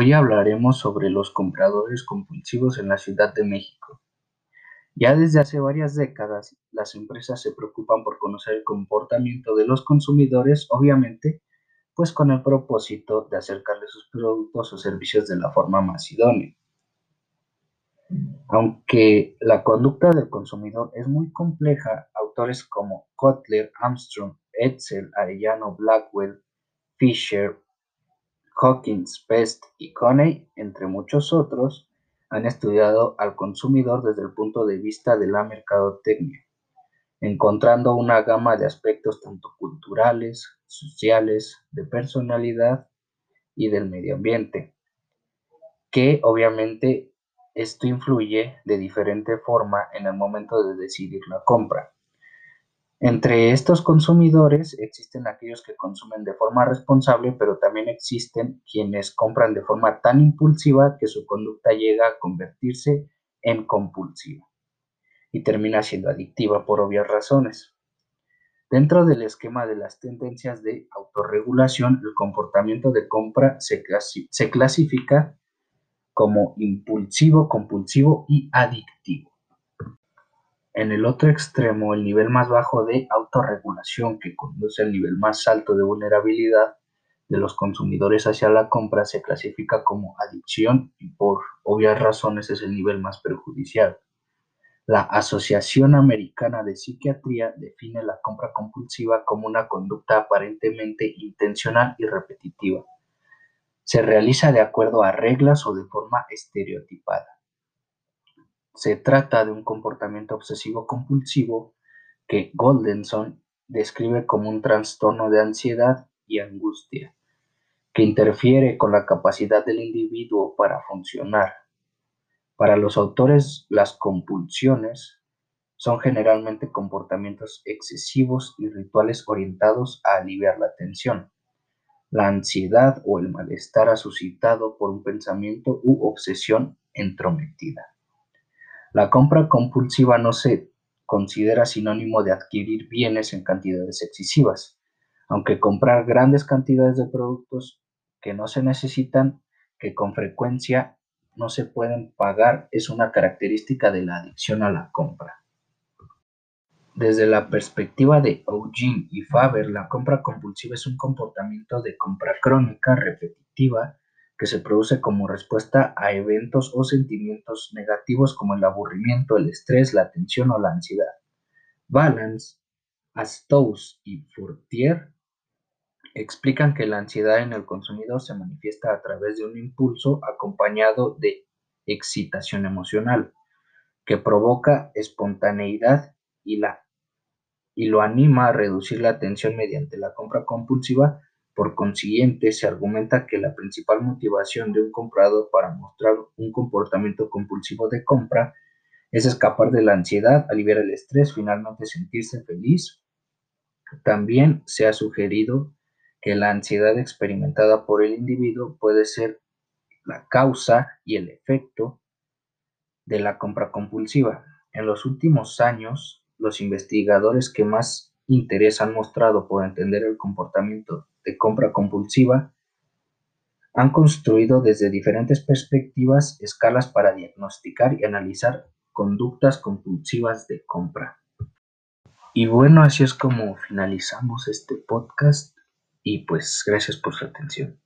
Hoy hablaremos sobre los compradores compulsivos en la Ciudad de México. Ya desde hace varias décadas, las empresas se preocupan por conocer el comportamiento de los consumidores, obviamente, pues con el propósito de acercarles sus productos o servicios de la forma más idónea. Aunque la conducta del consumidor es muy compleja, autores como Kotler, Armstrong, Edsel, Arellano, Blackwell, Fisher, Hawkins, Best y Coney, entre muchos otros, han estudiado al consumidor desde el punto de vista de la mercadotecnia, encontrando una gama de aspectos tanto culturales, sociales, de personalidad y del medio ambiente, que obviamente esto influye de diferente forma en el momento de decidir la compra. Entre estos consumidores existen aquellos que consumen de forma responsable, pero también existen quienes compran de forma tan impulsiva que su conducta llega a convertirse en compulsiva y termina siendo adictiva por obvias razones. Dentro del esquema de las tendencias de autorregulación, el comportamiento de compra se, clasifica como impulsivo, compulsivo y adictivo. En el otro extremo, el nivel más bajo de autorregulación, que conduce al nivel más alto de vulnerabilidad de los consumidores hacia la compra, se clasifica como adicción y por obvias razones es el nivel más perjudicial. La Asociación Americana de Psiquiatría define la compra compulsiva como una conducta aparentemente intencional y repetitiva. Se realiza de acuerdo a reglas o de forma estereotipada. Se trata de un comportamiento obsesivo-compulsivo que Goldenson describe como un trastorno de ansiedad y angustia, que interfiere con la capacidad del individuo para funcionar. Para los autores, las compulsiones son generalmente comportamientos excesivos y rituales orientados a aliviar la tensión, la ansiedad o el malestar suscitado por un pensamiento u obsesión entrometida. La compra compulsiva no se considera sinónimo de adquirir bienes en cantidades excesivas, aunque comprar grandes cantidades de productos que no se necesitan, que con frecuencia no se pueden pagar, es una característica de la adicción a la compra. Desde la perspectiva de Eugene y Faber, la compra compulsiva es un comportamiento de compra crónica, repetitiva, que se produce como respuesta a eventos o sentimientos negativos como el aburrimiento, el estrés, la tensión o la ansiedad. Balance, Astous y Fortier explican que la ansiedad en el consumidor se manifiesta a través de un impulso acompañado de excitación emocional que provoca espontaneidad y, la, y lo anima a reducir la tensión mediante la compra compulsiva por consiguiente, se argumenta que la principal motivación de un comprador para mostrar un comportamiento compulsivo de compra es escapar de la ansiedad, aliviar el estrés, finalmente sentirse feliz. También se ha sugerido que la ansiedad experimentada por el individuo puede ser la causa y el efecto de la compra compulsiva. En los últimos años, los investigadores que más interés han mostrado por entender el comportamiento de compra compulsiva han construido desde diferentes perspectivas escalas para diagnosticar y analizar conductas compulsivas de compra. Y bueno, así es como finalizamos este podcast y pues gracias por su atención.